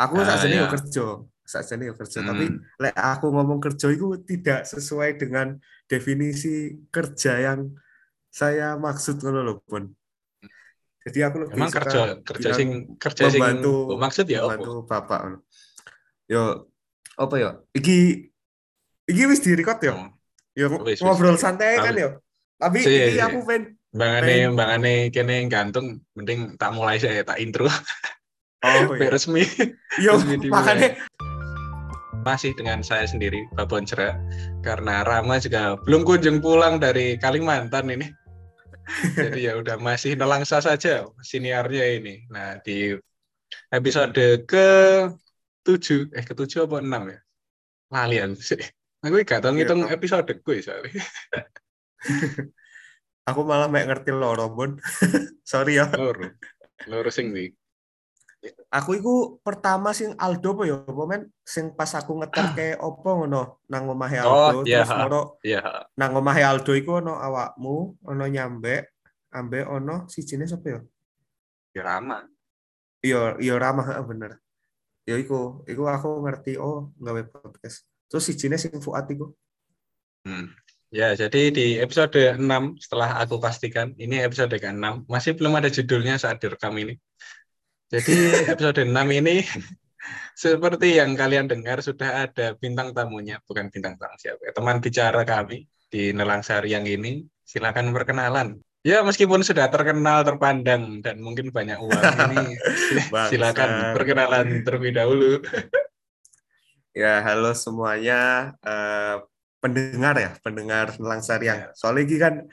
Aku Ah, sakjane yo ya. kerja, sakjane yo kerja, tapi Hmm. lek aku ngomong kerja itu tidak sesuai dengan definisi kerja yang saya maksud ngono lho, Pun. Jadi aku lebih Emang kerja kerja sing kerja sing membantu mbok maksud ya apa? membantu bapak ngono. Yo apa yo? Iki iki wis direkod yo. Oh, Yo Wis, wis. ngobrol santai kan Tapi- yo. Tapi Si, iki si. aku pengen Bangane bangane kene gantung mending tak mulai saya tak intro oh iya. resmi. Yo resmi dimulai. makanya Masih dengan saya sendiri Babon Cerak karena Rama juga belum kunjung pulang dari Kalimantan ini. Jadi ya udah masih nelangsa saja siniarnya ini. Nah, di episode ke 7 eh ke 7 apa 6 ya? Lalian sih. Aku gak tau ngitung Iya. episode gue soalnya. aku malah mek ngerti loro, Bun. Sorry ya. Loro. Loro sing. Aku iku pertama sing Aldo apa ya? Apa men sing pas aku ngeter ke opo ngono nang omahe Oh, Aldo iya. terus moro Ya, nang omahe Aldo iku ono awakmu, ono nyambe, ambe ono sijine sapa ya? ya Rama. Iya, iya ramah heeh, bener. Ya iku, iku aku ngerti oh gawe podcast. Terus sijine sing Fuad iku. Hmm. Ya, jadi di episode 6 setelah aku pastikan ini episode ke-6 masih belum ada judulnya saat direkam ini. Jadi episode 6 ini seperti yang kalian dengar sudah ada bintang tamunya, bukan bintang tamu siapa, ya, teman bicara kami di Nelang Sari yang ini. Silakan perkenalan. Ya, meskipun sudah terkenal, terpandang dan mungkin banyak uang ini silakan perkenalan terlebih dahulu. Ya, halo semuanya eh, pendengar ya, pendengar Langsar yang. Ya. Soalnya iki kan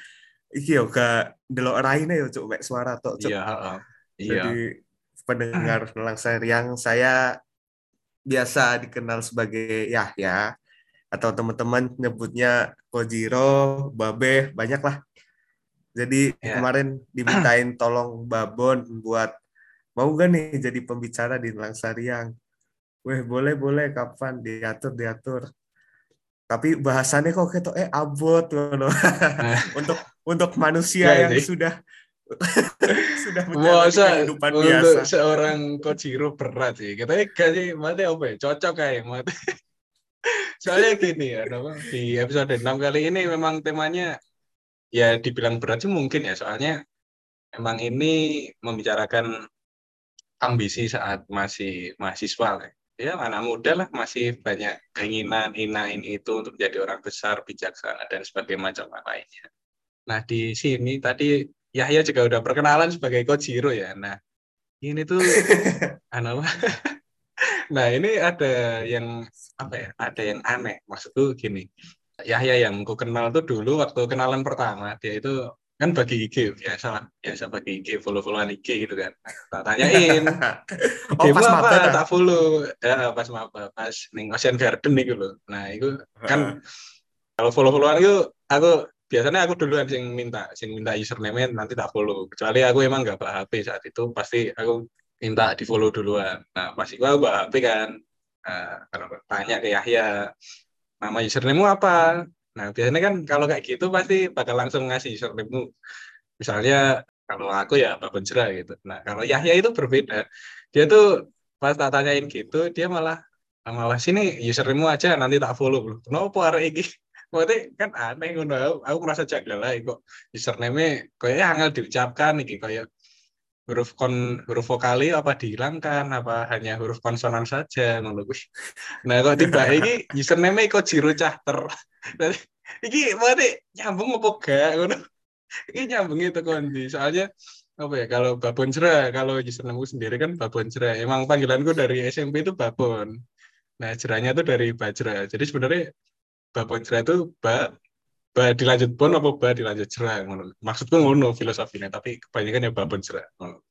iki yo gak ndelok raine yo cuk mek suara tok cuk. Iya, heeh. Iya. Jadi pendengar Langsar yang saya biasa dikenal sebagai Yahya atau teman-teman nyebutnya Kojiro, Babe, banyak lah. Jadi Ya. kemarin dimintain tolong Babon buat mau gak nih jadi pembicara di Langsariang. Weh boleh boleh kapan diatur diatur. Tapi bahasannya kok ketok eh abot ngono. untuk untuk manusia Ya, yang sudah sudah menjalani Masa kehidupan untuk biasa. seorang Kojiro berat sih. Katanya kasih mati apa ya? Cocok kayak mati. Soalnya gini ya, di episode 6 kali ini memang temanya ya dibilang berat sih mungkin ya. Soalnya emang ini membicarakan ambisi saat masih mahasiswa. lah. Ya anak muda lah masih banyak keinginan inain itu untuk menjadi orang besar, bijaksana dan sebagainya macam lainnya. Nah di sini tadi Yahya juga udah perkenalan sebagai Kojiro ya. Nah ini tuh anu apa? Nah ini ada yang apa ya? Ada yang aneh. Maksudku gini. Yahya yang ku kenal tuh dulu waktu kenalan pertama dia itu kan bagi IG biasa lah biasa bagi IG follow followan IG gitu kan. Nah, tak tanyain oh pas apa? tak follow. Ya, pas maba, pas ning Ocean Garden itu loh. Nah, itu kan kalau follow-followan itu aku biasanya aku duluan sing minta, sing minta username nanti tak follow. Kecuali aku emang nggak bawa HP saat itu, pasti aku minta di follow duluan. Nah, pasti gua bawa HP kan. Nah, kalau tanya ke Yahya, nama username apa? Nah, biasanya kan kalau kayak gitu pasti bakal langsung ngasih username Misalnya kalau aku ya Babon Jera gitu. Nah, kalau Yahya itu berbeda. Dia tuh pas tak tanyain gitu, dia malah malah sini username aja nanti tak follow loh. Kenapa arek iki? Maksudnya kan aneh ngono. Aku, aku merasa jaga lah kok username kayaknya angel diucapkan iki kayak huruf kon huruf vokali apa dihilangkan apa hanya huruf konsonan saja ngono kuwi. Nah, kok tiba iki username kok Jiro. Jadi, iki maksudnya nyambung apa gak ngono. Iki nyambung itu kondi. Soalnya apa ya kalau Babon Jera kalau username sendiri kan Babon Jera. Emang panggilanku dari SMP itu Babon. Nah, jeranya tuh dari Bajra. Jadi sebenarnya Babon Jera itu ba ba dilanjut bon apa ba dilanjut ngono. Maksudku ngono filosofinya, tapi kebanyakan ya babon jera. ngono.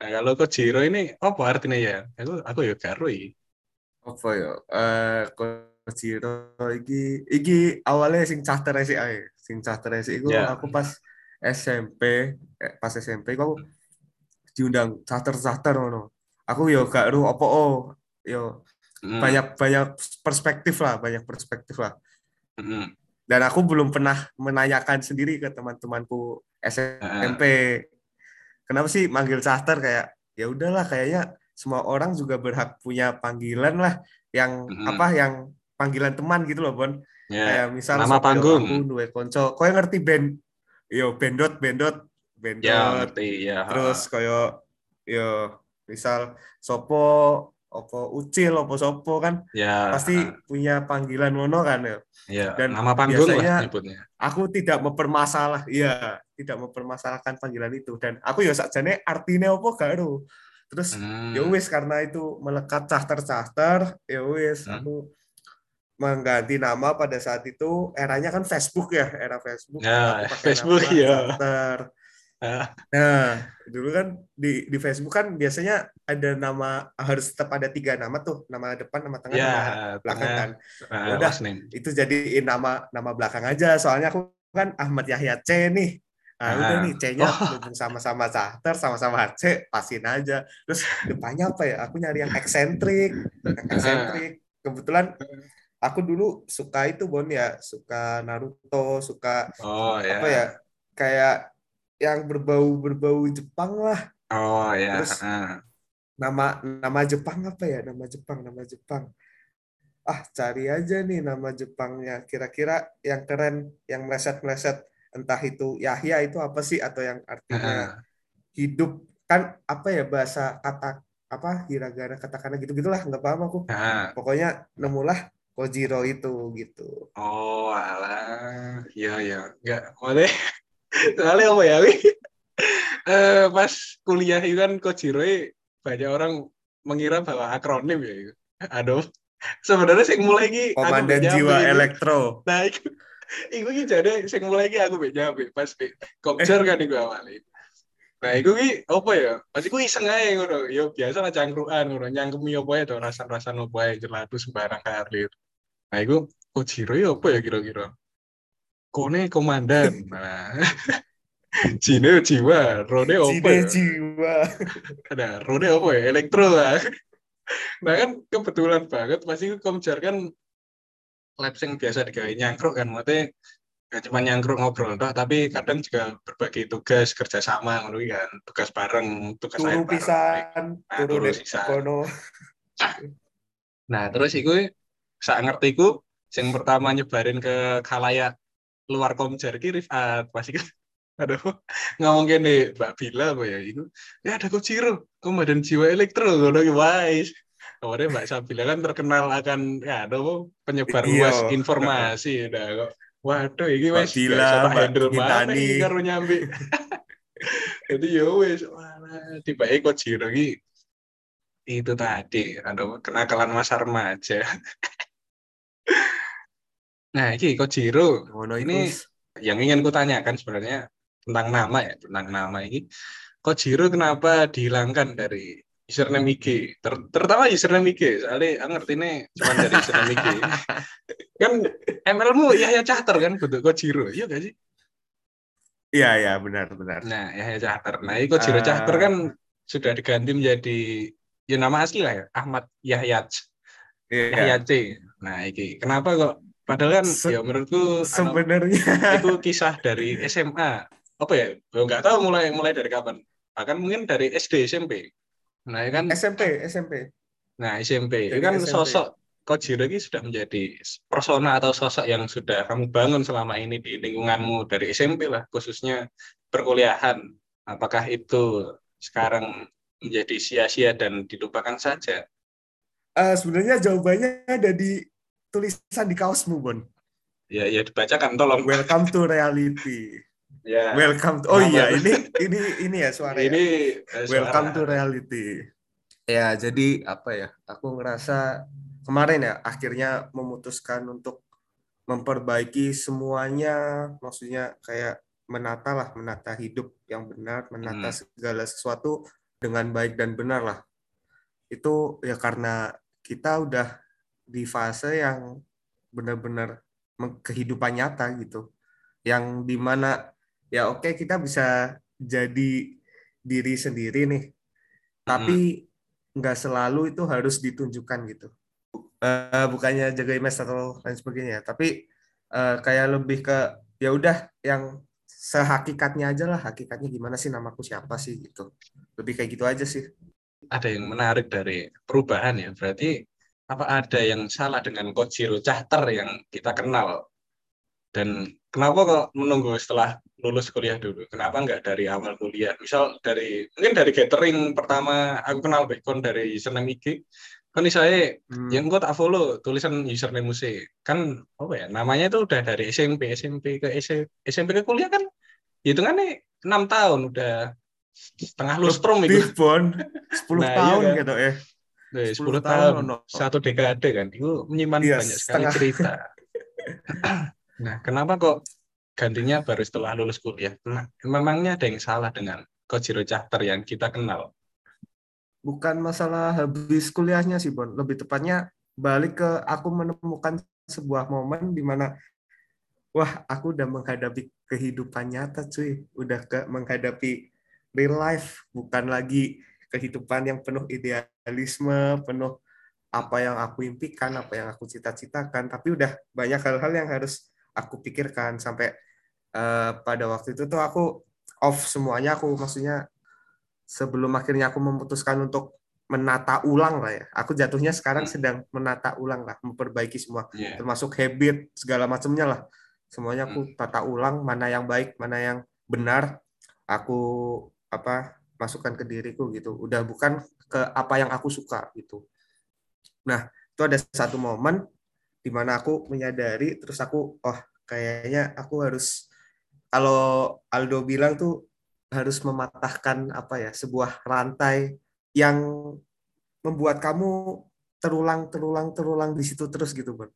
Nah, kalau kok Jiro ini apa artinya ya? Aku aku ya gak roi. apa ya eh Kojiro iki iki awalnya sing caster sih ae sing caster sih iku Ya. aku pas SMP eh, pas SMP aku diundang caster caster ngono aku yo gak ru apa oh yo Hmm, banyak banyak perspektif lah banyak perspektif lah. Hmm, dan aku belum pernah menanyakan sendiri ke teman-temanku SMP kenapa sih manggil caster kayak ya udahlah kayaknya semua orang juga berhak punya panggilan lah yang Mm-mm. apa yang panggilan teman gitu loh Bon. Ya, kayak misal nama panggung. aku duwe konco. Koyo ngerti band? Yo bendot bendot bendot. Ya, ngerti ya. terus koyo yo misal sopo opo ucil opo sopo kan ya pasti punya panggilan mono kan ya ya dan nama panggung biasanya- lah nyebutnya. aku tidak mempermasalah iya tidak mempermasalahkan panggilan itu dan aku ya sakjane artinya opo gak ero. terus Hmm. ya wis karena itu melekat charter charter ya wis Hmm. aku mengganti nama pada saat itu eranya kan Facebook ya era Facebook Ya, Aku pakai Facebook, nama ya. charter Ah. nah dulu kan di di Facebook kan biasanya ada nama harus tetap ada tiga nama tuh nama depan nama tengah Ya, nama belakang kan. Ah, Udah. itu jadiin nama nama belakang aja. Soalnya aku kan Ahmad Yahya C nih. Nah, udah Ah. nih C-nya Oh. sama-sama charter sama-sama C pasin aja. Terus depannya apa ya? Aku nyari yang eksentrik yang eksentrik. Kebetulan aku dulu suka itu Bon ya. Suka Naruto suka Oh apa ya? Kayak yang berbau berbau Jepang lah Oh ya. Terus- nama nama Jepang apa ya nama Jepang nama Jepang ah cari aja nih nama Jepangnya kira-kira yang keren yang meleset-meleset entah itu Yahya itu apa sih atau yang artinya hidup kan apa ya bahasa kata apa hiragana katakana gitu gitulah nggak paham aku Ah. pokoknya nemulah Kojiro itu gitu Oh alah. Ya ya. Enggak. Boleh. Soalnya apa ya? Wi? Eh, pas kuliah itu kan Kojiro banyak orang mengira bahwa akronim ya. itu. Aduh. Sebenarnya sing mulai iki aku Komandan mbek Jiwa iki. Elektro Nah, iku iku iki jane sing mulai iki aku mbek nyampe pas di Kopjar kan iku awalnya. Nah, iku ki apa ya? Pas iku iseng ae ngono. Yo biasa lah cangkruan ngono, nyangkemi apa ya to rasan-rasan apa ya jelatu sembarang kalir. Nah, iku Kojiro ya apa ya kira-kira? Kone komandan. Nah. Jine jiwa, Rone apa Cine ya? Jiwa Ada Rone apa ya? Elektro lah. Nah kan kebetulan banget pasti Komjar kan lab yang biasa digawe nyangkruk kan maksudnya gak cuma nyangkruk ngobrol toh, tapi kadang juga berbagi tugas kerjasama ngono kan tugas bareng tugas turu lain bareng. pisan Nah, turu kono Nah, terus iku sak ngertiku sing pertama nyebarin ke khalayak luar Komjar ki Rifat pasti kan aduh ngomong gini Mbak Bila apa ya itu ya ada Kojiro komandan jiwa elektro? Ngono ki wais. Kemudian Mbak Sabila kan terkenal akan ya aduh penyebar Iya. luas informasi udah kok waduh ini wes Bila, gak Mbak handle mana iki karo nyambi. Jadi ya wes tiba Kojiro ki itu tadi aduh kenakalan masa remaja nah ini Kojiro ngono Ini- yang ingin ku tanyakan sebenarnya tentang nama ya tentang nama ini. Kojiro kenapa dihilangkan dari username IG Ter- terutama username IG soalnya aku ngerti ini cuma dari username IG kan ML-mu Yahya Cahter kan bentuk Kojiro iya gak sih? Iya iya benar benar. Nah Yahya Cahter. Nah ini Kojiro Ah. Cahter kan sudah diganti menjadi ya nama asli lah ya Ahmad Yahya iya. Yahya C. Nah ini kenapa kok padahal kan Se- ya menurutku anu, sebenarnya. itu kisah dari SMA apa ya? Gua nggak tahu mulai mulai dari kapan. Bahkan mungkin dari SD SMP nah ini kan SMP SMP nah SMP itu Dari kan SMP. sosok Kojiro ini sudah menjadi persona atau sosok yang sudah kamu bangun selama ini di lingkunganmu dari SMP lah khususnya perkuliahan. Apakah itu sekarang menjadi sia-sia dan dilupakan saja? Eh, sebenarnya jawabannya ada di tulisan di kaosmu Bon. Ya ya dibacakan tolong. Welcome to reality. Ya. Welcome to oh iya ini ini ini ya suara ya? ini eh, welcome suara. to reality. Ya jadi apa ya aku ngerasa kemarin ya akhirnya memutuskan untuk memperbaiki semuanya. Maksudnya kayak menata lah menata hidup yang benar menata Hmm. segala sesuatu dengan baik dan benar lah. Itu ya karena kita udah di fase yang benar-benar kehidupan nyata gitu. Yang di mana ya oke kita bisa jadi diri sendiri nih. Tapi nggak selalu itu harus ditunjukkan gitu. Eh, bukannya jaga image atau lain sebagainya tapi eh, kayak lebih ke ya udah yang sehakikatnya aja lah. Hakikatnya gimana sih namaku siapa sih gitu. Lebih kayak gitu aja sih. Ada yang menarik dari perubahan ya. Berarti apa ada yang salah dengan Kojiro Cahter yang kita kenal? Dan kenapa kok menunggu setelah lulus kuliah dulu? Kenapa nggak dari awal kuliah? Misal dari mungkin dari gathering pertama aku kenal Bekon dari username IG. Kan saya hmm. yang gue tak follow tulisan username musik. Kan apa ya namanya itu udah dari SMP, SMP ke SMP ke kuliah kan hitungannya enam tahun udah setengah lustrum itu. Bon, 10 nah, tahun iya kan? gitu ya. Nah, 10, 10 tahun, tahun no. satu dekade kan. Itu menyimpan iya, banyak sekali setengah. cerita. nah, kenapa kok gantinya baru setelah lulus kuliah? Nah, memangnya ada yang salah dengan Kojiro Chapter yang kita kenal? Bukan masalah habis kuliahnya sih, Bon. Lebih tepatnya balik ke aku menemukan sebuah momen di mana wah, aku udah menghadapi kehidupan nyata, cuy. Udah ke menghadapi real life, bukan lagi kehidupan yang penuh idealisme, penuh apa yang aku impikan, apa yang aku cita-citakan, tapi udah banyak hal-hal yang harus aku pikirkan sampai uh, pada waktu itu tuh aku off semuanya aku maksudnya sebelum akhirnya aku memutuskan untuk menata ulang lah ya. Aku jatuhnya sekarang hmm. sedang menata ulang lah, memperbaiki semua, yeah. termasuk habit segala macamnya lah. Semuanya aku hmm. tata ulang mana yang baik, mana yang benar. Aku apa masukkan ke diriku gitu. Udah bukan ke apa yang aku suka gitu. Nah itu ada satu momen di mana aku menyadari terus aku oh kayaknya aku harus kalau Aldo bilang tuh harus mematahkan apa ya sebuah rantai yang membuat kamu terulang terulang terulang di situ terus gitu bang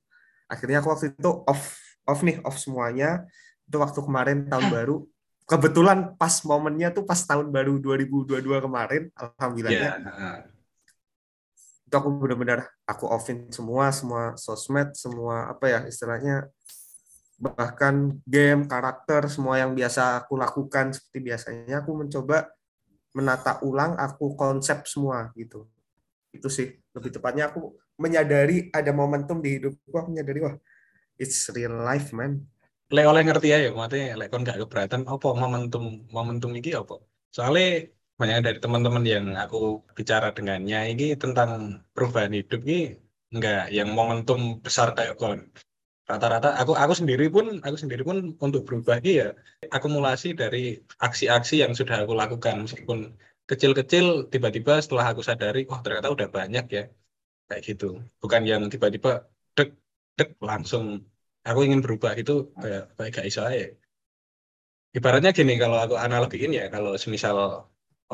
akhirnya aku waktu itu off off nih off semuanya. Itu waktu kemarin tahun baru kebetulan pas momennya tuh pas tahun baru 2022 kemarin alhamdulillahnya. yeah. itu aku benar-benar aku offin semua semua sosmed semua apa ya istilahnya bahkan game karakter semua yang biasa aku lakukan seperti biasanya aku mencoba menata ulang aku konsep semua gitu. Itu sih lebih tepatnya aku menyadari ada momentum di hidupku aku menyadari wah it's real life man lek oleh ngerti ya maksudnya lek kon gak keberatan apa momentum momentum ini apa? Soalnya banyak dari teman-teman yang aku bicara dengannya ini tentang perubahan hidup ini enggak yang momentum besar kayak kon. Rata-rata aku aku sendiri pun aku sendiri pun untuk berubah ini ya akumulasi dari aksi-aksi yang sudah aku lakukan. Meskipun kecil-kecil tiba-tiba setelah aku sadari oh ternyata udah banyak ya kayak gitu. Bukan yang tiba-tiba dek dek langsung aku ingin berubah itu kayak kayak gak iso aja. Ibaratnya gini kalau aku analogiin ya kalau semisal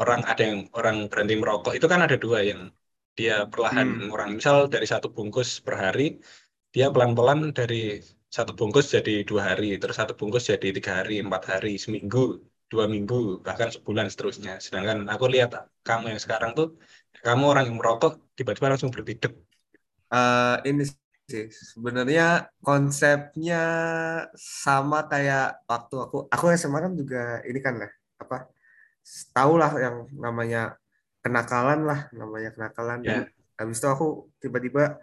orang ada yang orang berhenti merokok itu kan ada dua yang dia perlahan hmm. ngurang. Misal dari satu bungkus per hari dia pelan-pelan dari satu bungkus jadi dua hari, terus satu bungkus jadi tiga hari, empat hari, seminggu, dua minggu, bahkan sebulan seterusnya. Sedangkan aku lihat kamu yang sekarang tuh, kamu orang yang merokok tiba-tiba langsung berhenti. Uh, ini sih sebenarnya konsepnya sama kayak waktu aku aku SMA kan juga ini kan lah apa tahu lah yang namanya kenakalan lah namanya kenakalan. Yeah. habis itu aku tiba-tiba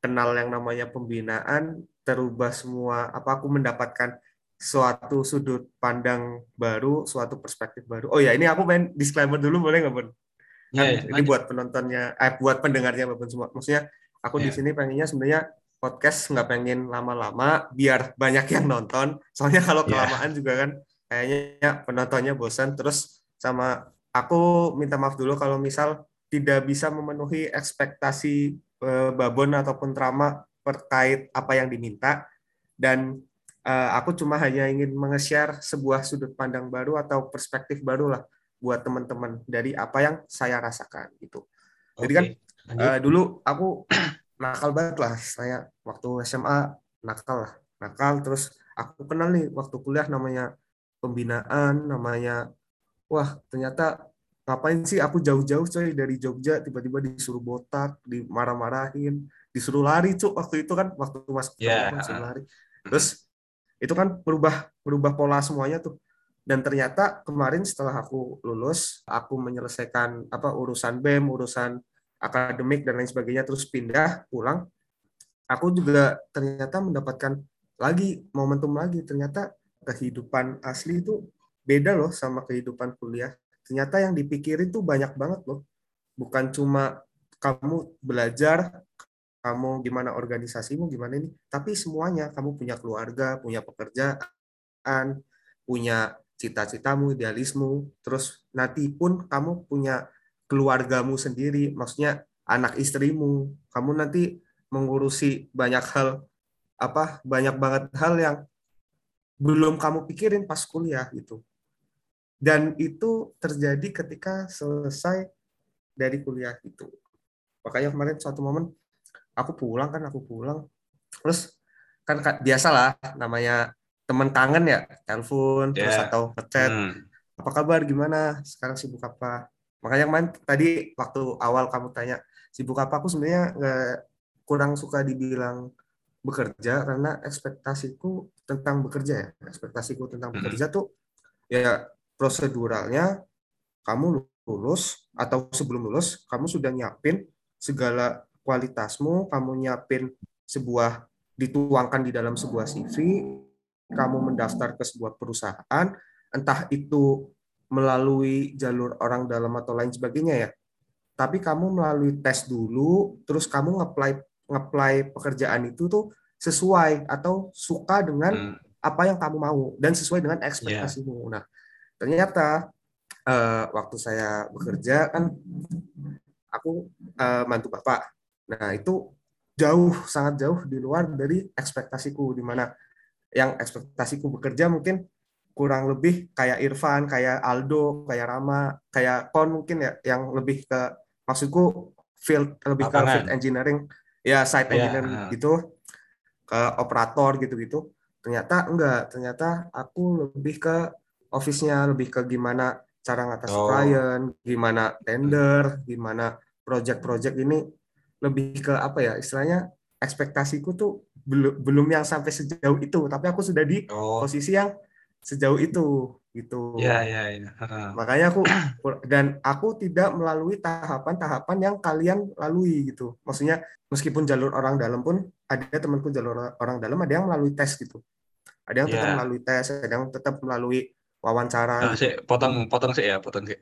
kenal yang namanya pembinaan terubah semua apa aku mendapatkan suatu sudut pandang baru suatu perspektif baru. Oh ya ini aku main disclaimer dulu boleh nggak bun? Kan yeah, yeah, ini buat penontonnya eh buat pendengarnya maupun semua. Maksudnya aku yeah. di sini pengennya sebenarnya podcast nggak pengen lama-lama biar banyak yang nonton. Soalnya kalau iya. kelamaan yeah. juga kan kayaknya penontonnya bosan. Terus sama aku minta maaf dulu kalau misal tidak bisa memenuhi ekspektasi uh, Babon ataupun Trama terkait apa yang diminta dan uh, aku cuma hanya ingin menge-share sebuah sudut pandang baru atau perspektif baru lah buat teman-teman dari apa yang saya rasakan itu. Okay. Jadi kan uh, dulu aku nakal banget lah saya waktu SMA nakal lah nakal. Terus aku kenal nih waktu kuliah namanya pembinaan namanya wah ternyata ngapain sih? Aku jauh-jauh coy dari Jogja tiba-tiba disuruh botak dimarah-marahin disuruh lari cuk waktu itu kan waktu mas yeah. disuruh lari. Terus itu kan berubah berubah pola semuanya tuh. Dan ternyata kemarin setelah aku lulus aku menyelesaikan apa urusan BEM urusan akademik dan lain sebagainya terus pindah pulang aku juga ternyata mendapatkan lagi momentum lagi. Ternyata kehidupan asli itu beda loh sama kehidupan kuliah. Ternyata yang dipikirin tuh banyak banget loh. Bukan cuma kamu belajar kamu gimana organisasimu gimana ini tapi semuanya. Kamu punya keluarga punya pekerjaan punya cita-citamu idealismu. Terus nanti pun kamu punya keluargamu sendiri maksudnya anak istrimu. Kamu nanti mengurusi banyak hal apa banyak banget hal yang belum kamu pikirin pas kuliah gitu. Dan itu terjadi ketika selesai dari kuliah itu makanya kemarin suatu momen aku pulang kan aku pulang. Terus kan biasalah namanya teman kangen ya telepon yeah. terus atau ngechat. Hmm. apa kabar? Gimana? Sekarang sibuk apa makanya kemarin tadi waktu awal kamu tanya sibuk apa aku sebenarnya nggak kurang suka dibilang bekerja karena ekspektasiku tentang bekerja ya ekspektasiku tentang hmm. bekerja tuh ya proseduralnya kamu lulus atau sebelum lulus kamu sudah nyiapin segala kualitasmu, kamu nyiapin sebuah dituangkan di dalam sebuah CV, kamu mendaftar ke sebuah perusahaan, entah itu melalui jalur orang dalam atau lain sebagainya ya. Tapi kamu melalui tes dulu, terus kamu ngeplay ngeplay pekerjaan itu tuh sesuai atau suka dengan hmm. apa yang kamu mau dan sesuai dengan ekspektasimu. Yeah. Nah, ternyata uh, waktu saya bekerja kan aku uh, mantu bapak Nah, itu jauh sangat jauh di luar dari ekspektasiku di mana yang ekspektasiku bekerja mungkin kurang lebih kayak Irfan, kayak Aldo, kayak Rama, kayak Kon mungkin ya yang lebih ke maksudku field lebih Apaan? ke field engineering ya site iya, engineering gitu ke operator gitu-gitu. Ternyata enggak, ternyata aku lebih ke office-nya, lebih ke gimana cara ngatas oh. klien, gimana tender, gimana project-project ini lebih ke apa ya istilahnya ekspektasiku tuh belum belum yang sampai sejauh itu tapi aku sudah di oh. posisi yang sejauh itu gitu. Ya ya ya. Makanya aku dan aku tidak melalui tahapan-tahapan yang kalian lalui gitu. Maksudnya meskipun jalur orang dalam pun ada temanku jalur orang dalam ada yang melalui tes gitu. Ada yang tetap ya. melalui tes ada yang tetap melalui wawancara. Nah, gitu. sih, potong potong sih ya potong sih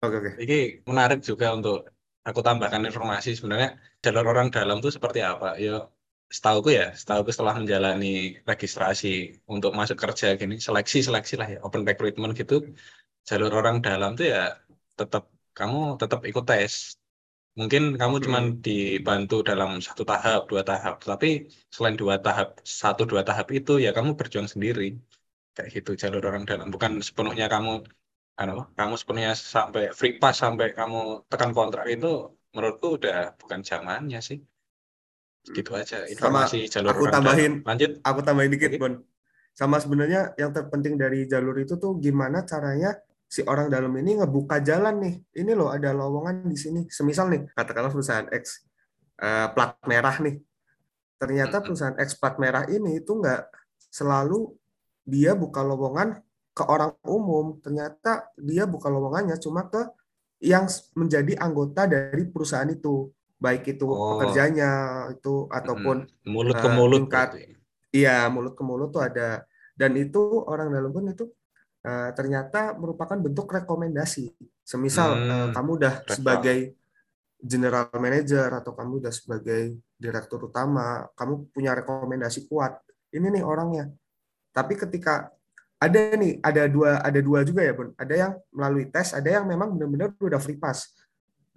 oke oke. Ini menarik juga untuk aku tambahkan informasi sebenarnya jalur orang dalam itu seperti apa. Ya setahuku ya setahuku setelah menjalani registrasi untuk masuk kerja gini seleksi seleksi lah ya open recruitment gitu. Jalur orang dalam tuh ya tetap kamu tetap ikut tes. Mungkin kamu hmm. cuma dibantu dalam satu tahap dua tahap tapi selain dua tahap satu dua tahap itu ya kamu berjuang sendiri. Kayak gitu jalur orang dalam. Bukan sepenuhnya kamu anu kamu sepenuhnya sampai free pass sampai kamu tekan kontrak itu menurutku udah bukan zamannya sih gitu aja. Informasi sama, jalur aku tambahin. Dalam. lanjut. Aku tambahin dikit Bon. Sama sebenarnya yang terpenting dari jalur itu tuh gimana caranya si orang dalam ini ngebuka jalan nih. Ini loh ada lowongan di sini. Semisal nih katakanlah perusahaan X uh, plat merah nih. Ternyata perusahaan X plat merah ini itu nggak selalu dia buka lowongan ke orang umum, ternyata dia buka lowongannya cuma ke yang menjadi anggota dari perusahaan itu, baik itu oh. pekerjanya itu ataupun mulut ke eh, mulut. Tingkat, iya, mulut ke mulut tuh ada. Dan itu orang dalam pun itu uh, ternyata merupakan bentuk rekomendasi. Semisal hmm. uh, kamu udah Rekam. sebagai general manager atau kamu udah sebagai direktur utama, kamu punya rekomendasi kuat. Ini nih orangnya. Tapi ketika ada nih ada dua ada dua juga ya bun ada yang melalui tes ada yang memang benar-benar udah free pass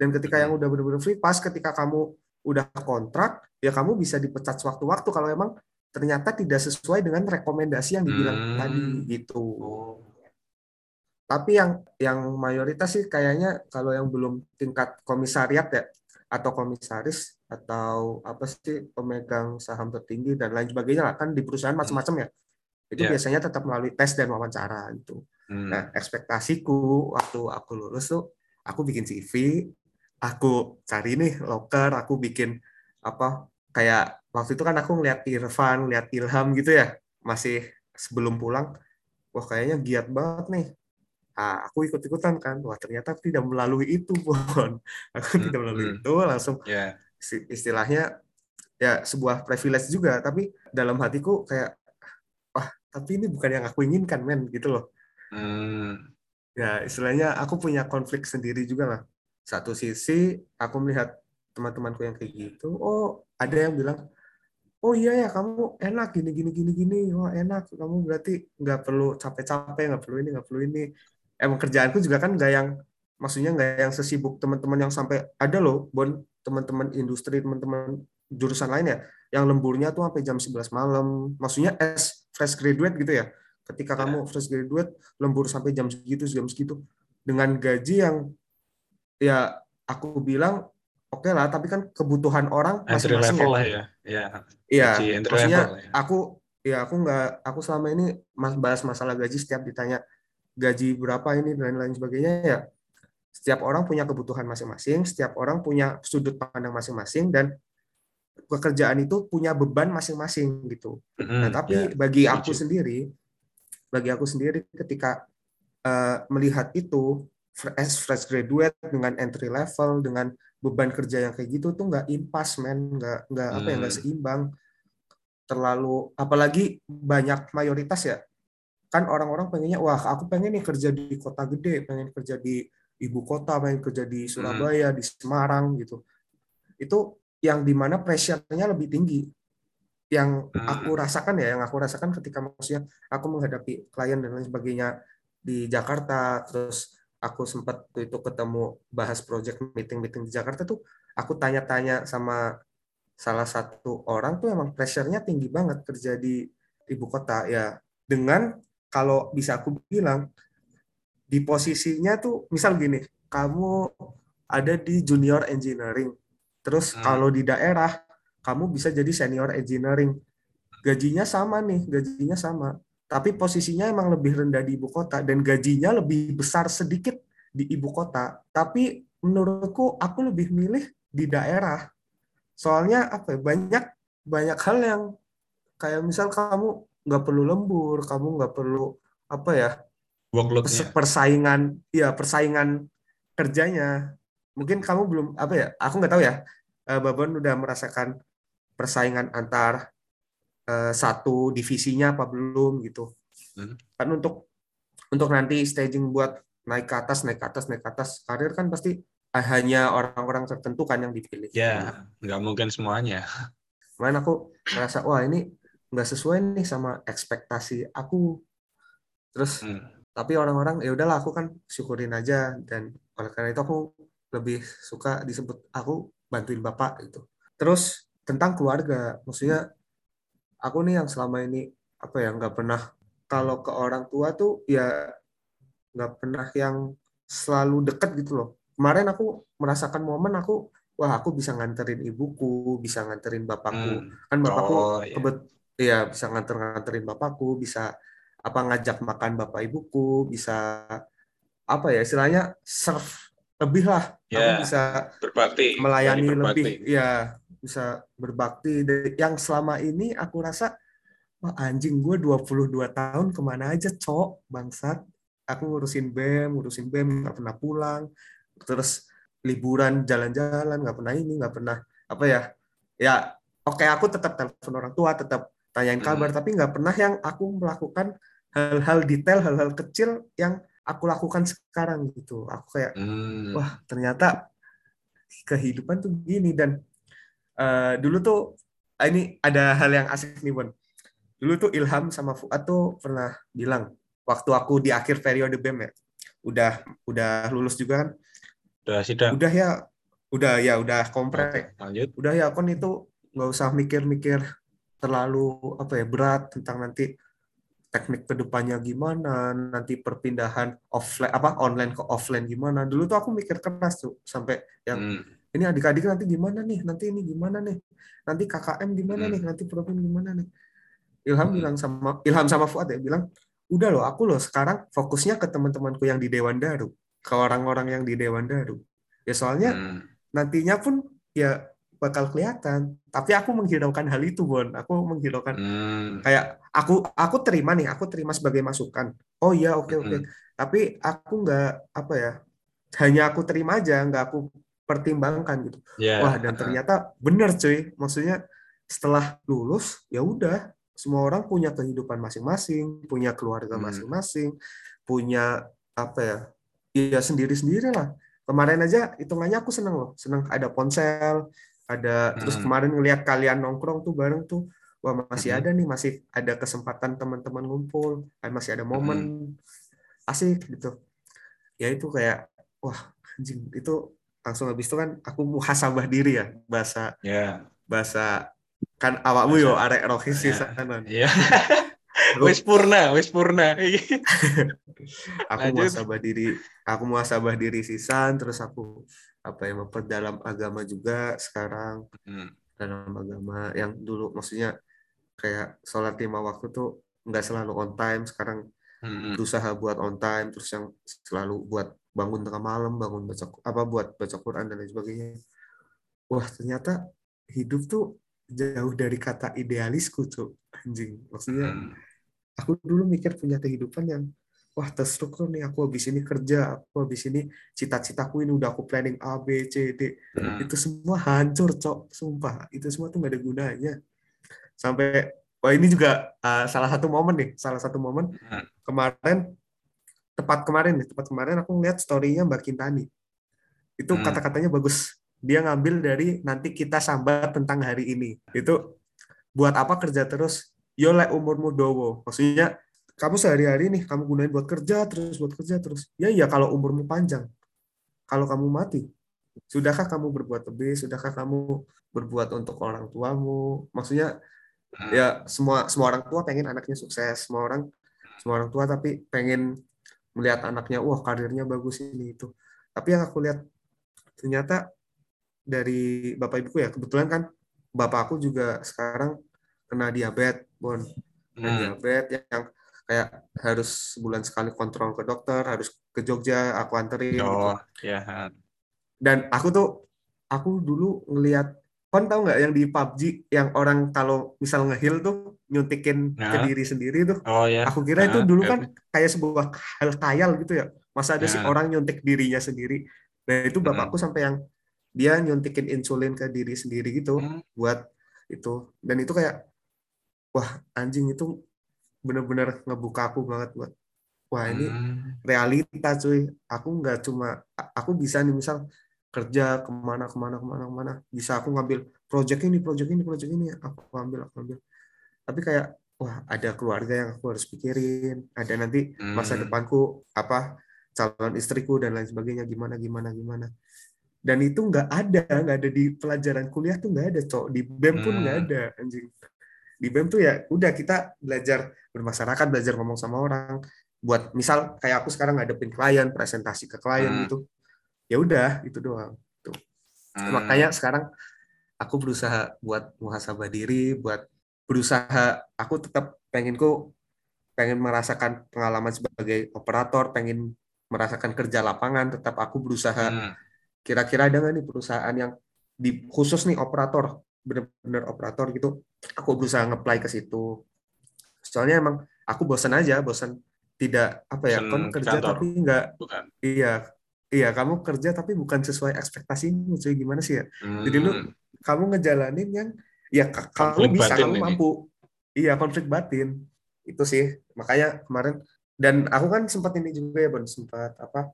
dan ketika yang udah benar-benar free pass ketika kamu udah kontrak ya kamu bisa dipecat sewaktu-waktu kalau emang ternyata tidak sesuai dengan rekomendasi yang dibilang hmm. tadi gitu tapi yang yang mayoritas sih kayaknya kalau yang belum tingkat komisariat ya atau komisaris atau apa sih pemegang saham tertinggi dan lain sebagainya kan di perusahaan macam-macam ya itu yeah. biasanya tetap melalui tes dan wawancara itu. Hmm. Nah, ekspektasiku waktu aku lulus tuh aku bikin CV, aku cari nih loker, aku bikin apa kayak waktu itu kan aku ngeliat Irfan, ngeliat Ilham gitu ya, masih sebelum pulang, wah kayaknya giat banget nih. Nah, aku ikut-ikutan kan, wah ternyata tidak melalui itu, Bon. Aku hmm. tidak melalui hmm. itu, langsung yeah. istilahnya ya sebuah privilege juga, tapi dalam hatiku kayak tapi ini bukan yang aku inginkan men gitu loh hmm. ya istilahnya aku punya konflik sendiri juga lah satu sisi aku melihat teman-temanku yang kayak gitu oh ada yang bilang oh iya ya kamu enak gini gini gini gini. Wah enak. Kamu berarti nggak perlu capek-capek nggak perlu ini nggak perlu ini. Emang kerjaanku juga kan nggak yang maksudnya nggak yang sesibuk teman-teman yang sampai ada loh bon teman-teman industri teman-teman jurusan lain ya yang lemburnya tuh sampai jam 11 malam. Maksudnya as fresh graduate gitu ya. Ketika kamu fresh graduate lembur sampai jam segitu jam segitu. Dengan gaji yang ya aku bilang oke okay lah tapi kan kebutuhan orang masing-masing ya. lah ya iya iya maksudnya level, ya. aku ya aku nggak aku selama ini mas bahas masalah gaji setiap ditanya gaji berapa ini dan lain sebagainya ya setiap orang punya kebutuhan masing-masing setiap orang punya sudut pandang masing-masing dan pekerjaan itu punya beban masing-masing gitu mm-hmm, nah tapi yeah. bagi aku sendiri bagi aku sendiri ketika uh, melihat itu as fresh graduate dengan entry level dengan beban kerja yang kayak gitu tuh nggak impas men nggak nggak hmm. apa ya nggak hmm. seimbang terlalu apalagi banyak mayoritas ya kan orang-orang pengennya wah aku pengen nih kerja di kota gede pengen kerja di ibu kota pengen kerja di Surabaya hmm. di Semarang gitu itu yang di mana pressure-nya lebih tinggi yang aku hmm. rasakan ya yang aku rasakan ketika maksudnya aku menghadapi klien dan lain sebagainya di Jakarta terus aku sempat itu ketemu bahas project meeting-meeting di Jakarta tuh aku tanya-tanya sama salah satu orang tuh emang pressure-nya tinggi banget kerja di ibu kota ya dengan kalau bisa aku bilang di posisinya tuh misal gini kamu ada di junior engineering terus hmm. kalau di daerah kamu bisa jadi senior engineering. Gajinya sama nih, gajinya sama. Tapi posisinya emang lebih rendah di ibu kota dan gajinya lebih besar sedikit di ibu kota. Tapi menurutku aku lebih milih di daerah. Soalnya apa ya, banyak banyak hal yang kayak misal kamu nggak perlu lembur, kamu nggak perlu apa ya persaingan, ya persaingan kerjanya. Mungkin kamu belum apa ya, aku nggak tahu ya. Eh, Babon udah merasakan persaingan antar uh, satu divisinya apa belum gitu. Hmm. Kan untuk untuk nanti staging buat naik ke atas, naik ke atas, naik ke atas karir kan pasti hanya orang-orang tertentu kan yang dipilih. Ya, nggak mungkin semuanya. Main aku merasa wah ini nggak sesuai nih sama ekspektasi aku. Terus hmm. tapi orang-orang ya udahlah aku kan syukurin aja dan oleh karena itu aku lebih suka disebut aku bantuin bapak gitu. Terus tentang keluarga maksudnya aku nih yang selama ini apa ya nggak pernah kalau ke orang tua tuh ya nggak pernah yang selalu deket gitu loh kemarin aku merasakan momen aku wah aku bisa nganterin ibuku bisa nganterin bapakku hmm. kan bapakku oh, iya. kebet ya bisa nganter nganterin bapakku bisa apa ngajak makan bapak ibuku bisa apa ya istilahnya serve lebih lah ya, aku bisa berbakti melayani berbakti. lebih ya bisa berbakti yang selama ini aku rasa wah anjing gue 22 tahun ke mana aja cok bangsat aku ngurusin BEM ngurusin BEM nggak pernah pulang terus liburan jalan-jalan nggak pernah ini nggak pernah apa ya ya oke okay, aku tetap telepon orang tua tetap tanyain hmm. kabar hmm. tapi nggak pernah yang aku melakukan hal-hal detail hal-hal kecil yang aku lakukan sekarang gitu aku kayak hmm. wah ternyata kehidupan tuh gini dan uh, dulu tuh ah, ini ada hal yang asik nih Bon. Dulu tuh Ilham sama Fuad tuh pernah bilang waktu aku di akhir periode BEM ya. Udah udah lulus juga kan? Udah sidang. Udah ya, udah ya udah kompre. Lanjut. Udah ya kon itu nggak usah mikir-mikir terlalu apa ya berat tentang nanti teknik ke depannya gimana, nanti perpindahan offline apa online ke offline gimana. Dulu tuh aku mikir keras tuh sampai yang hmm ini adik-adik nanti gimana nih nanti ini gimana nih nanti KKM gimana hmm. nih nanti program gimana nih Ilham hmm. bilang sama Ilham sama Fuad ya bilang udah loh aku loh sekarang fokusnya ke teman-temanku yang di Dewan Daru ke orang-orang yang di Dewan Daru ya soalnya hmm. nantinya pun ya bakal kelihatan tapi aku menghiraukan hal itu Bon aku menghiraukan hmm. kayak aku aku terima nih aku terima sebagai masukan oh iya oke okay, oke okay. hmm. tapi aku nggak apa ya hanya aku terima aja nggak aku pertimbangkan gitu. Yeah. Wah dan ternyata benar cuy. Maksudnya setelah lulus ya udah semua orang punya kehidupan masing-masing, punya keluarga hmm. masing-masing, punya apa ya? Ya sendiri-sendiri lah. kemarin aja hitungannya aku seneng loh seneng ada ponsel ada terus Hmm. kemarin ngelihat kalian nongkrong tuh bareng tuh wah masih Mhm. ada nih masih ada kesempatan teman-teman ngumpul ah, masih ada momen asik gitu ya itu kayak wah anjing itu langsung habis itu kan aku muhasabah diri ya bahasa Ya. bahasa kan awakmu yo arek rohis sih sana Iya. Aku- wis purna, wis purna. aku Lanjut. muhasabah diri aku muhasabah diri sisan terus aku apa ya memperdalam agama juga sekarang Hmm. dalam agama yang dulu maksudnya kayak sholat lima waktu tuh nggak selalu on time sekarang Hmm. berusaha buat on time terus yang selalu buat bangun tengah malam bangun baca apa buat baca Quran dan lain sebagainya. Wah ternyata hidup tuh jauh dari kata idealisku tuh anjing. Maksudnya Hmm. aku dulu mikir punya kehidupan yang wah terstruktur nih. Aku habis ini kerja aku habis ini cita-citaku ini udah aku planning A B C D. Hmm. itu semua hancur cok. Sumpah itu semua tuh gak ada gunanya. Sampai wah ini juga uh, salah satu momen nih. Salah satu momen Hmm. kemarin tepat kemarin nih tepat kemarin aku ngeliat storynya Mbak Kintani. Itu Hmm. kata-katanya bagus. Dia ngambil dari nanti kita sambat tentang hari ini. Itu buat apa kerja terus? Yo lek umurmu dowo maksudnya kamu sehari-hari nih kamu gunain buat kerja terus buat kerja terus. Ya iya kalau umurmu panjang. Kalau kamu mati sudahkah kamu berbuat lebih? Sudahkah kamu berbuat untuk orang tuamu? Maksudnya Hmm. ya semua semua orang tua pengen anaknya sukses. Semua orang semua orang tua tapi pengen melihat anaknya wah karirnya bagus ini itu tapi yang aku lihat ternyata dari bapak ibuku ya kebetulan kan bapakku juga sekarang kena diabetes bon kena Hmm. diabetes yang kayak harus sebulan sekali kontrol ke dokter harus ke Jogja aku anterin gitu Oh, ya. dan aku tuh aku dulu ngelihat kon tahu nggak yang di PUBG yang orang kalau misal ngehil tuh nyuntikin ke Nah. diri sendiri tuh Oh ya. aku kira itu Ah, dulu ya. kan kayak sebuah hal khayal gitu ya masa ada sih Ya. orang nyuntik dirinya sendiri nah itu bapakku sampai yang dia nyuntikin insulin ke diri sendiri gitu Hmm. buat itu dan itu kayak wah anjing itu bener-bener ngebuka aku banget buat wah ini Hmm. realita cuy aku nggak cuma aku bisa nih misal kerja ke mana ke mana ke mana ke mana. Bisa aku ngambil project ini project ini project ini. Aku ambil aku ambil. Tapi kayak wah ada keluarga yang aku harus pikirin. Ada nanti masa Hmm. depanku apa calon istriku dan lain sebagainya. Gimana gimana gimana. Dan itu nggak ada nggak ada di pelajaran kuliah tuh nggak ada cok. Di bem pun nggak Hmm. ada anjing. Di bem tuh ya udah kita belajar bermasyarakat belajar ngomong sama orang. Buat misal kayak aku sekarang ngadepin klien presentasi ke klien Hmm. gitu ya udah itu doang Hmm. makanya sekarang aku berusaha buat muhasabah diri buat berusaha aku tetap penginku pengen merasakan pengalaman sebagai operator pengen merasakan kerja lapangan tetap aku berusaha Hmm. kira-kira ada nggak nih perusahaan yang di khusus nih operator bener-bener operator gitu aku berusaha ngeplay ke situ soalnya emang aku bosan aja bosan tidak apa ya di kerja kantor. tapi nggak iya iya kamu kerja tapi bukan sesuai ekspektasimu cuy gimana sih ya Jadi lu Hmm. kamu ngejalanin yang ya ka- kamu bisa kamu ini. mampu iya konflik batin itu sih makanya kemarin dan aku kan sempat ini juga ya Bon sempat apa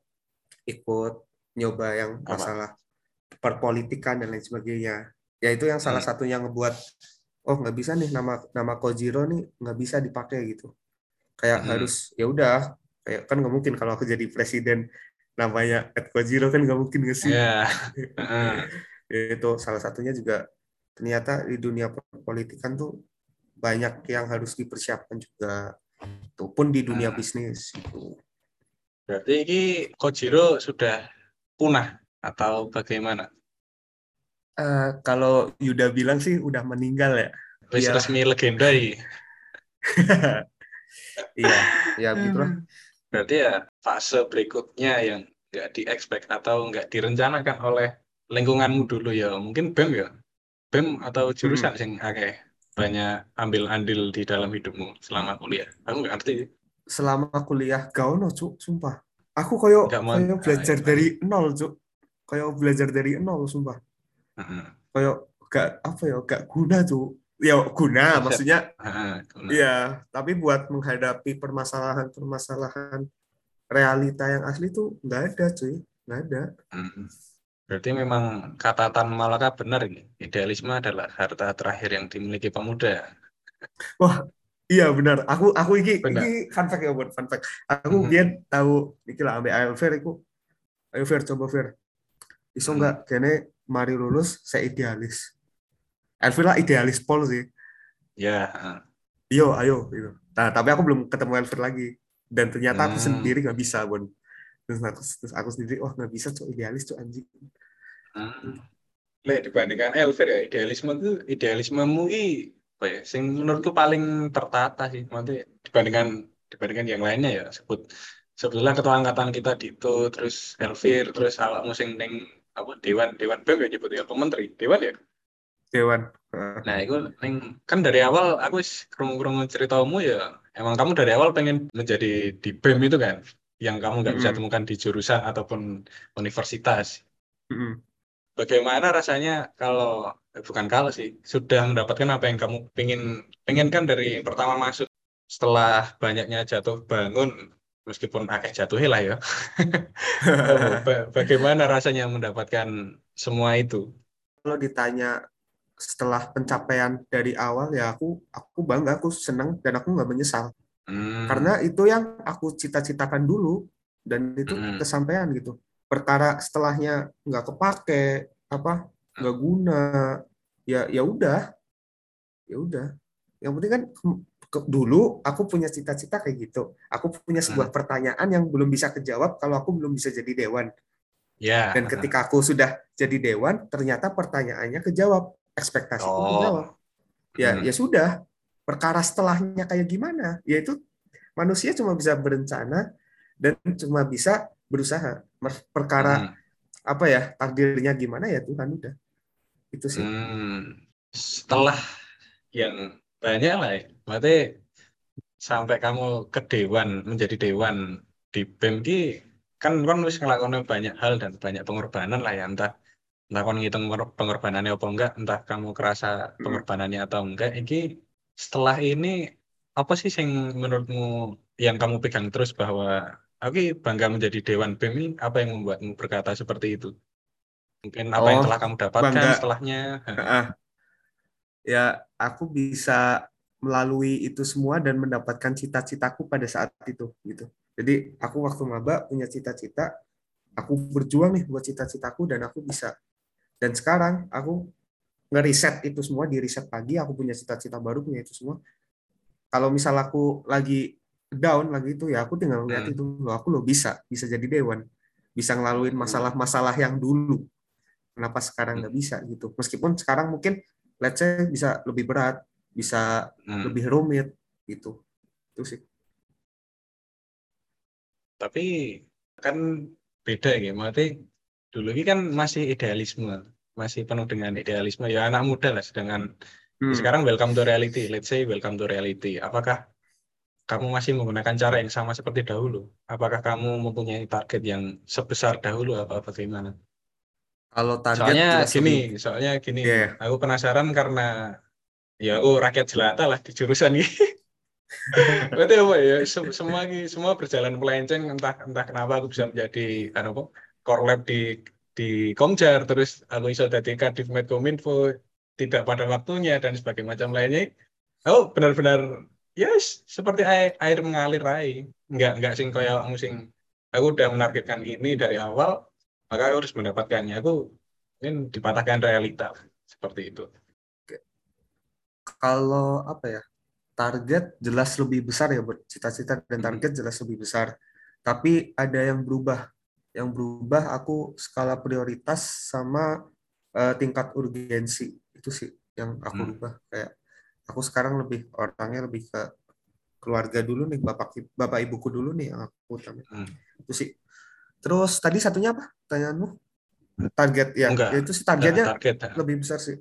ikut nyoba yang Apa? masalah perpolitikan dan lain sebagainya ya itu yang salah Hmm. satu yang ngebuat oh nggak bisa nih nama nama Kojiro nih nggak bisa dipakai gitu kayak Hmm. harus ya udah kayak kan nggak mungkin kalau aku jadi presiden namanya Ed Kojiro kan nggak mungkin nggak sih Ya. Heeh. itu salah satunya juga ternyata di dunia politikan tuh banyak yang harus dipersiapkan juga itu pun di dunia Hmm. bisnis gitu. Berarti ini Kojiro sudah punah atau bagaimana? Eh, kalau Yuda bilang sih udah meninggal ya Wis Iya. resmi legenda ini. iya ya begitulah Berarti ya fase berikutnya yang nggak di-expect atau nggak direncanakan oleh lingkunganmu dulu ya. Mungkin BEM ya. BEM atau jurusan Hmm. sing akeh banyak ambil andil di dalam hidupmu selama kuliah. Aku nggak ngerti. selama kuliah gak ono cuk sumpah aku koyo koyo belajar Ah, iya. dari nol cuk koyo belajar dari nol sumpah Heeh. koyo gak apa ya gak guna cuk ya guna maksudnya. Iya, tapi buat menghadapi permasalahan-permasalahan realita yang asli tuh nggak ada, cuy. nggak ada Hmm. Berarti memang kata Tan Malaka benar ini. Idealisme adalah harta terakhir yang dimiliki pemuda. wah iya benar aku aku iki Benar. iki fun fact ya buat fun fact aku Mhm. biar tahu iki lah ambil fair iku ayo fair coba fair iso Hmm. nggak kene mari lulus saya idealis Elvir lah idealis pol sih Ya, heeh. Yo, ayo gitu. Nah, tapi aku belum ketemu Elvir lagi. Dan ternyata aku Hmm. sendiri nggak bisa, Bon. Terus aku, terus aku sendiri, wah nggak bisa, cok idealis, cok anjing. Hmm. Lek dibandingkan Elvir ya, idealisme itu idealismemu i apa ya, sing menurutku paling tertata sih. Maksudnya dibandingkan dibandingkan yang lainnya ya sebut sebetulnya ketua angkatan kita Dito, terus Elvir, terus awakmu sing ning apa dewan dewan BEM ya nyebut ya, menteri dewan ya. Dewan. Nah, itu kan dari awal aku wis krungu-krungu ceritamu ya, emang kamu dari awal pengen menjadi di BEM itu kan, yang kamu nggak bisa temukan di jurusan ataupun universitas. Bagaimana rasanya kalau eh, bukan kalau sih sudah mendapatkan apa yang kamu pengen pengen kan dari pertama masuk setelah banyaknya jatuh bangun meskipun akeh jatuhnya lah ya. Ba- bagaimana rasanya mendapatkan semua itu? Kalau ditanya setelah pencapaian dari awal, ya aku aku bangga, aku senang, dan aku nggak menyesal. Hmm, Karena itu yang aku cita-citakan dulu, dan itu Mm-mm. kesampaian gitu. Perkara setelahnya nggak kepake, apa nggak guna, ya ya udah, ya udah. Yang penting kan ke- ke- dulu aku punya cita-cita kayak gitu. Aku punya sebuah pertanyaan yang belum bisa kejawab kalau aku belum bisa jadi dewan. ya. Dan ketika aku sudah jadi dewan, ternyata pertanyaannya kejawab, ekspektasiku Oh. kejawab. Ya Hmm. ya sudah. Perkara setelahnya kayak gimana? Yaitu manusia cuma bisa berencana dan cuma bisa berusaha. Perkara Hmm. apa ya takdirnya gimana ya Tuhan udah. Itu sih. Hmm, setelah yang banyak lah ya, berarti sampai kamu ke dewan menjadi dewan di BEM ki kan kan wis ngelakoni banyak hal dan banyak pengorbanan lah ya entah entah kon ngitung pengor- pengorbanannya apa enggak entah kamu kerasa pengorbanannya atau enggak iki setelah ini apa sih yang menurutmu yang kamu pegang terus bahwa oke bangga menjadi dewan BEM ini apa yang membuatmu berkata seperti itu mungkin apa yang Oh, telah kamu dapatkan bangga. setelahnya Ah, ya aku bisa melalui itu semua dan mendapatkan cita-citaku pada saat itu gitu. Jadi aku waktu maba punya cita-cita, aku berjuang nih buat cita-citaku dan aku bisa. Dan sekarang aku ngeriset itu semua di riset pagi, aku punya cita-cita baru punya itu semua. Kalau misal aku lagi down lagi itu ya aku tinggal lihat Hmm. itu loh aku lo bisa bisa jadi dewan. Bisa ngelaluin masalah-masalah yang dulu. Kenapa sekarang nggak bisa gitu. Meskipun sekarang mungkin let's say bisa lebih berat bisa Hmm. lebih rumit gitu. Itu sih. Tapi kan beda ya, maksudnya dulu ini kan masih idealisme, masih penuh dengan idealisme. Ya anak muda lah, sedangkan Hmm. sekarang welcome to reality. Let's say welcome to reality. Apakah kamu masih menggunakan cara yang sama seperti dahulu? Apakah kamu mempunyai target yang sebesar dahulu apa bagaimana? kalau target Soalnya gini, lebih- soalnya gini, Iya. aku penasaran karena ya aku rakyat jelata lah di jurusan ini. Berarti apa ya? Sem- Semua semua berjalan melenceng entah entah kenapa aku bisa menjadi anu apa? Core lab di di Komjar terus aku iso jadi Kadif Medkominfo tidak pada waktunya dan sebagainya macam lainnya. Oh, benar-benar yes, seperti air, air mengalir aja. Enggak enggak sing kaya sing aku udah menargetkan ini dari awal, maka aku harus mendapatkannya. Aku ingin dipatahkan realita seperti itu. kalau apa ya target jelas lebih besar ya buat cita-cita dan target jelas lebih besar tapi ada yang berubah yang berubah aku skala prioritas sama eh, tingkat urgensi itu sih yang aku Hmm. rubah kayak aku sekarang lebih orangnya lebih ke keluarga dulu nih bapak bapak ibuku dulu nih yang aku utamain. Hmm. itu sih terus tadi satunya apa pertanyaanmu target ya Enggak. itu sih targetnya target. lebih besar sih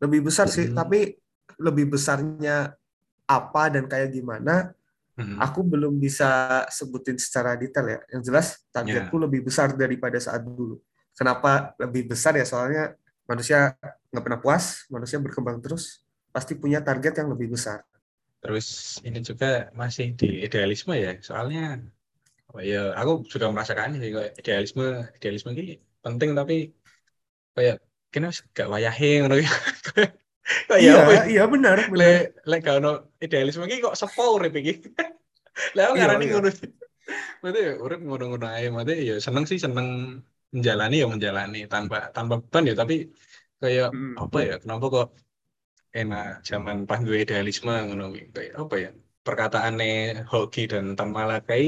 lebih besar sih Hmm. tapi lebih besarnya apa dan kayak gimana Hmm. aku belum bisa sebutin secara detail ya. Yang jelas targetku lebih besar daripada saat dulu. Kenapa lebih besar ya? Soalnya manusia nggak pernah puas manusia berkembang terus pasti punya target yang lebih besar. Terus ini juga masih di idealisme ya, soalnya apa ya aku juga merasakan sih idealisme idealisme ini penting tapi kayak kena gak wayahe ngono ya. Iya apa ya? iya benar benar le le gak ono idealisme iki kok sepo urip iki. Lah aku Iya, ngarani iya. ngono. Berarti ya urip ngono-ngono ae, berarti ya seneng sih seneng menjalani ya menjalani tanpa tanpa beban ya tapi kayak Mm. apa ya kenapa kok enak zaman pas gue idealisme ngono kayak apa ya perkataannya Hoki dan Tan Malakai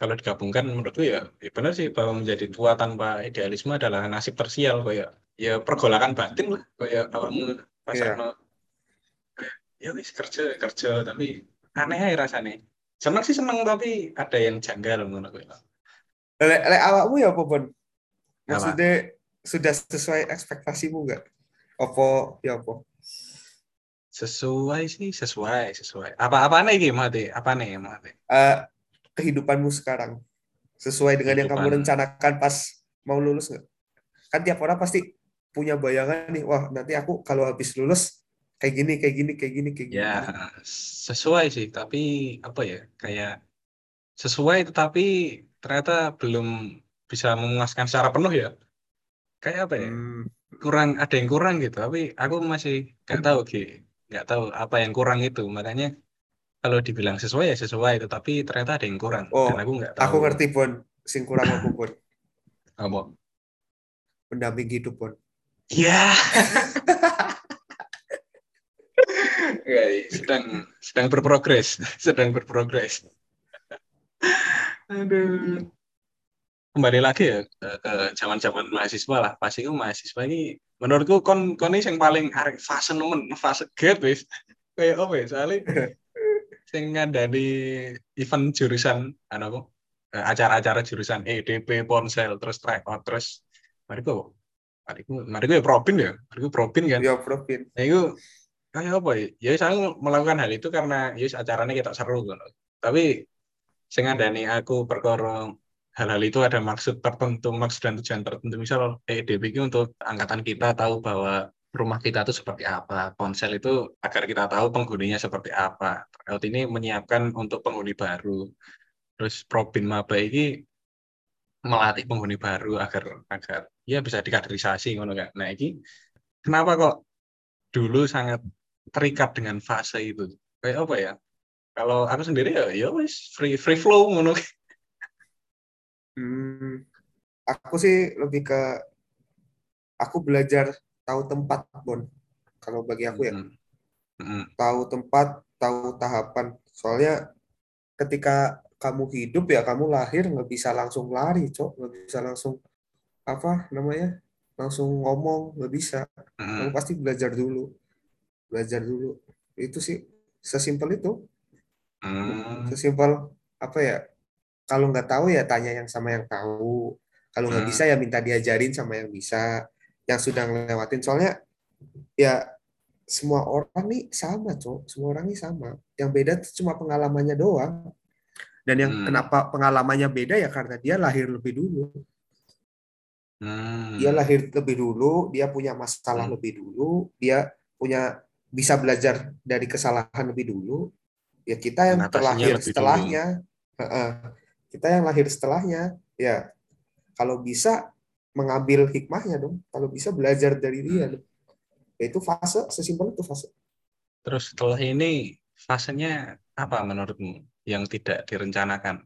kalau digabungkan menurutku ya, ya benar sih bahwa menjadi tua tanpa idealisme adalah nasib tersial kayak ya pergolakan batin lah kayak awakmu rasanya ya wis kerja kerja tapi aneh aja rasanya. Seneng sih seneng tapi ada yang janggal ngono kuwi Lek lek awakmu ya apa Bon? Maksudnya sudah sesuai ekspektasimu nggak? Apa ya apa? Sesuai sih sesuai sesuai. Apa apa nih gimana apa nih Eh, kehidupanmu sekarang. Sesuai dengan yang kamu Kehidupan. rencanakan pas mau lulus nggak? Kan tiap orang pasti punya bayangan nih, wah nanti aku kalau habis lulus kayak gini, kayak gini, kayak gini, kayak gini. ya sesuai sih tapi apa ya kayak sesuai tetapi ternyata belum bisa memuaskan secara penuh ya. Kayak apa ya Hmm, kurang ada yang kurang gitu tapi aku masih nggak tahu Ki. Nggak tahu apa yang kurang itu makanya kalau dibilang sesuai ya sesuai tetapi ternyata ada yang kurang Oh, dan aku nggak tahu. aku ngerti Bon, sing kurang aku Bon, apa? Pendamping hidup Bon. Ya. Ya, sedang sedang berprogres sedang berprogres. Aduh. Kembali lagi ya ke, zaman-zaman mahasiswa lah. Pasti itu mahasiswa ini menurutku kon kon ini yang paling arek fase nemen fase get wis. Kayak apa ya soalnya sing ngandani event jurusan anu eh, acara-acara jurusan EDP ponsel terus tryout terus mari ku mari ku mari ku ya probin ya? Mari ku probin kan? Ya Provin. ya itu kayak apa ya? Ya saya melakukan hal itu karena ya acaranya kita seru gitu tapi sing ngandani aku perkara hal-hal itu ada maksud tertentu maksud dan tujuan tertentu. Misal EDP itu untuk angkatan kita tahu bahwa rumah kita itu seperti apa ponsel itu agar kita tahu penghuninya seperti apa. Tryout ini menyiapkan untuk penghuni baru. Terus Probin Maba ini melatih penghuni baru agar agar ya bisa dikaderisasi ngono kan nah ini kenapa kok dulu sangat terikat dengan fase itu kayak apa ya kalau aku sendiri ya ya wis free free flow ngono Hmm, aku sih lebih ke aku belajar tahu tempat Bon. Kalau bagi aku ya. Mm. Mm. tahu tempat, tahu tahapan. Soalnya ketika kamu hidup ya kamu lahir nggak bisa langsung lari, cok, nggak bisa langsung apa namanya, langsung ngomong, nggak bisa. Kamu Mm. pasti belajar dulu, belajar dulu. Itu sih sesimpel itu, Mm. sesimpel apa ya? Kalau nggak tahu ya tanya yang sama yang tahu. Kalau nggak Hmm. bisa ya minta diajarin sama yang bisa, yang sudah ngelewatin. Soalnya ya semua orang nih sama, Cok. Semua orang nih sama. Yang beda tuh cuma pengalamannya doang. Dan yang Hmm. kenapa pengalamannya beda ya karena dia lahir lebih dulu. Mm. Dia lahir lebih dulu, dia punya masalah Hmm. lebih dulu, dia punya bisa belajar dari kesalahan lebih dulu. Ya kita yang terlahir setelahnya. Kita yang lahir setelahnya, ya kalau bisa mengambil hikmahnya dong. Kalau bisa belajar dari dia Hmm. Ya itu fase, sesimpel itu fase. Terus setelah ini fasenya apa menurutmu yang tidak direncanakan?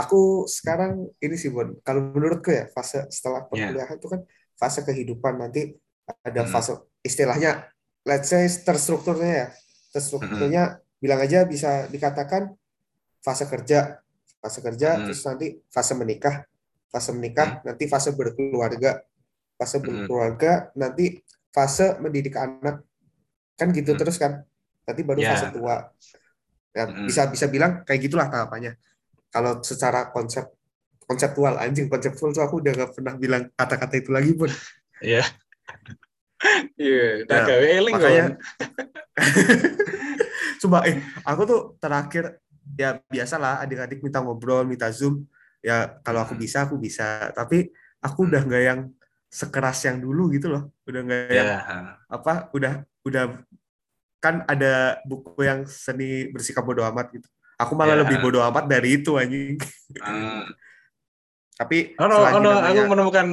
Aku sekarang ini sih Bon, kalau menurutku ya fase setelah Ya. perkuliahan itu kan fase kehidupan nanti ada Hmm. fase istilahnya let's say terstrukturnya ya terstrukturnya bilang aja bisa dikatakan fase kerja fase kerja Hmm. terus nanti fase menikah fase menikah nanti fase berkeluarga fase Hmm. berkeluarga nanti fase mendidik anak kan gitu Hmm. terus kan nanti baru Ya. fase tua ya, Hmm. bisa bisa bilang kayak gitulah tahapannya kalau secara konsep konseptual anjing konseptual tuh aku udah gak pernah bilang kata-kata itu lagi pun Iya. Iya, udah Ya, gawe eling makanya coba eh aku tuh terakhir ya biasalah adik-adik minta ngobrol minta zoom. Ya kalau aku Hmm. bisa aku bisa. Tapi aku udah nggak yang sekeras yang dulu gitu loh. Udah nggak yang Ya. apa udah udah kan ada buku yang seni bersikap bodoh amat gitu Aku malah Ya. lebih bodoh amat dari itu anjing. Hmm. Tapi Oh, no, oh, no, aku menemukan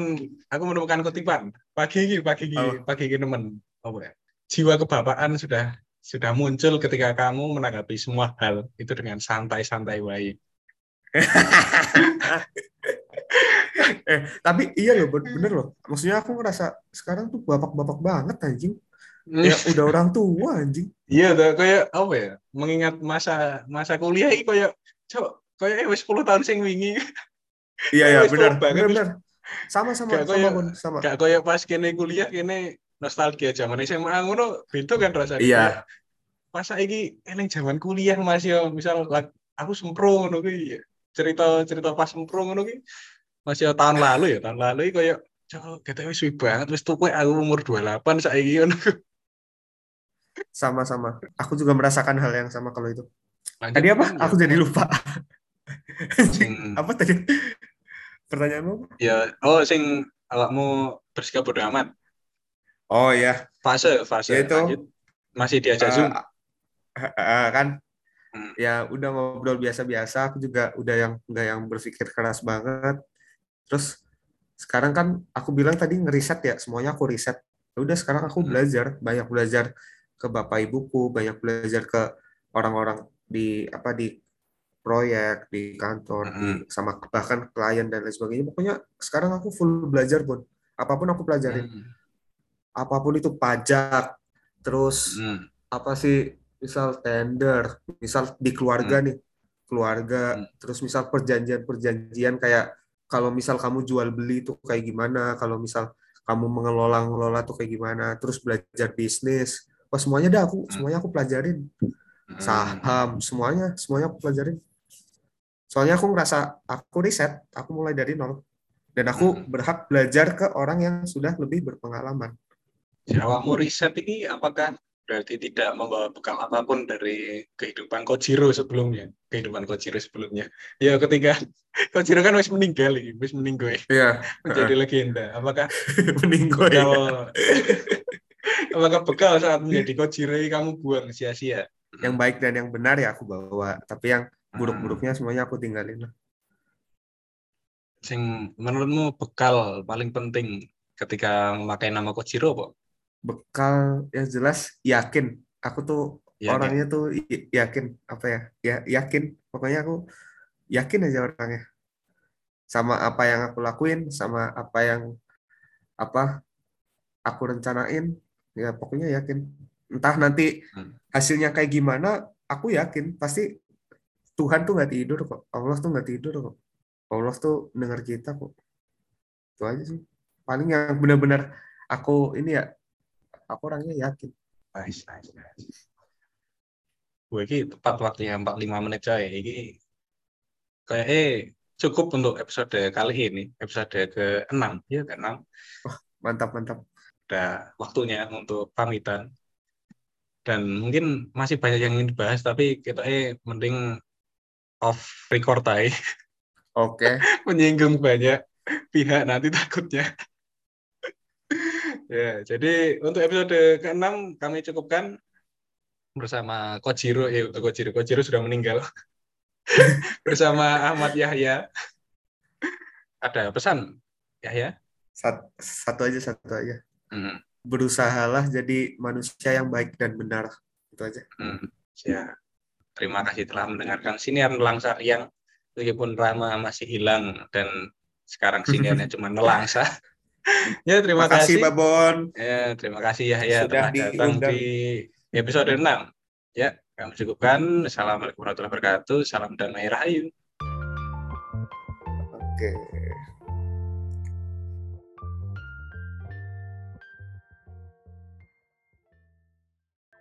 aku menemukan kutipan pagi ini pagi ini Oh. pagi ini teman apa ya jiwa kebapaan sudah sudah muncul ketika kamu menanggapi semua hal itu dengan santai-santai wae. eh tapi iya loh ben- bener loh. Maksudnya aku ngerasa sekarang tuh bapak-bapak banget anjing. Ya udah orang tua anjing. Iya tuh kayak apa ya? Mengingat masa masa kuliah ini kayak cok kayak wis 10 tahun sing wingi Iya ya Wis benar banget, benar. Sama sama Gak sama sama. gak kayak pas kene kuliah kene nostalgia zaman SMA ngono beda kan rasanya. Iya. Pas saiki eling zaman kuliah Mas yo misal lag- aku sempro ngono kuwi cerita cerita pas sempro ngono kuwi masih tahun lalu ya tahun lalu iki kayak cok kita wis suwi banget wis tuku aku umur 28 saiki ngono. Sama-sama. Aku juga merasakan hal yang sama kalau itu. Lanjut, Tadi apa? Aku jadi lupa. Sing- apa tadi? Pertanyaanmu? ya oh sing awakmu bersikap bodo amat Oh ya, fase fase Ya itu. lanjut masih diajak zoom Eh, eh, kan Hmm. ya udah ngobrol biasa-biasa aku juga udah yang nggak yang berpikir keras banget terus sekarang kan aku bilang tadi ngeriset ya semuanya aku riset Ya udah sekarang aku Hmm. belajar banyak belajar ke bapak ibuku banyak belajar ke orang-orang di apa di proyek di kantor di sama bahkan klien dan lain sebagainya. Pokoknya sekarang aku full belajar pun apa pun aku pelajarin. Hmm. apa pun itu pajak terus Hmm. apa sih misal tender misal di keluarga nih keluarga terus misal perjanjian-perjanjian kayak kalau misal kamu jual beli itu kayak gimana kalau misal kamu mengelola ngelola tuh kayak gimana terus belajar bisnis Wah, semuanya dah aku Hmm. semuanya aku pelajarin. Hmm. saham semuanya semuanya aku pelajarin. Soalnya aku ngerasa aku riset aku mulai dari nol. Dan aku Hmm. berhak belajar ke orang yang sudah lebih berpengalaman. Si awakmu riset ini apakah berarti tidak membawa bekal apa pun dari kehidupan Kojiro sebelumnya? Kehidupan Kojiro sebelumnya. Ya ketika Kojiro kan wis meninggal iki wis meninggal. Iya. Menjadi legenda. Apakah meninggoy bekal apakah bekal saat menjadi Kojiro ini kamu buang sia-sia. Yang baik dan yang benar ya aku bawa tapi yang buruk-buruknya Hmm. semuanya aku tinggalin lah. Sing menurutmu bekal paling penting ketika memakai nama Kojiro apa? bekal yang jelas yakin. Aku tuh Yakin. orangnya tuh yakin. Apa ya? Ya yakin. Pokoknya aku yakin aja orangnya. Sama apa yang aku lakuin sama apa yang apa aku rencanain ya pokoknya yakin entah nanti Hmm. hasilnya kayak gimana aku yakin pasti Tuhan tuh nggak tidur kok Allah tuh nggak tidur kok Allah tuh dengar kita kok itu aja sih paling yang benar-benar aku ini ya aku orangnya yakin Nice, nice, nice. Gue ini tepat waktunya 45 menit coy. Ini kayak eh cukup untuk episode kali ini, episode ke-6. Ya, ke-6. mantap mantap Udah waktunya untuk pamitan. Dan mungkin masih banyak yang ingin dibahas, tapi kita eh mending off record aja. oke Menyinggung banyak pihak nanti takutnya. ya, jadi untuk episode ke-6 kami cukupkan bersama Kojiro, eh Kojiro, Kojiro sudah meninggal. bersama Ahmad Yahya. Ada pesan Yahya? Sat- satu aja satu aja Hmm, berusahalah jadi manusia yang baik dan benar itu aja hmm. Ya. Terima kasih telah mendengarkan siniar Nelangsa yang meskipun Rama masih hilang dan sekarang siniarnya cuma Nelangsa. ya, terima makasih kasih. Babon Ya, terima kasih Yahya Sudah telah datang diundang. di episode 6. Ya, kami cukupkan. Assalamualaikum warahmatullahi wabarakatuh. Salam damai rahayu. oke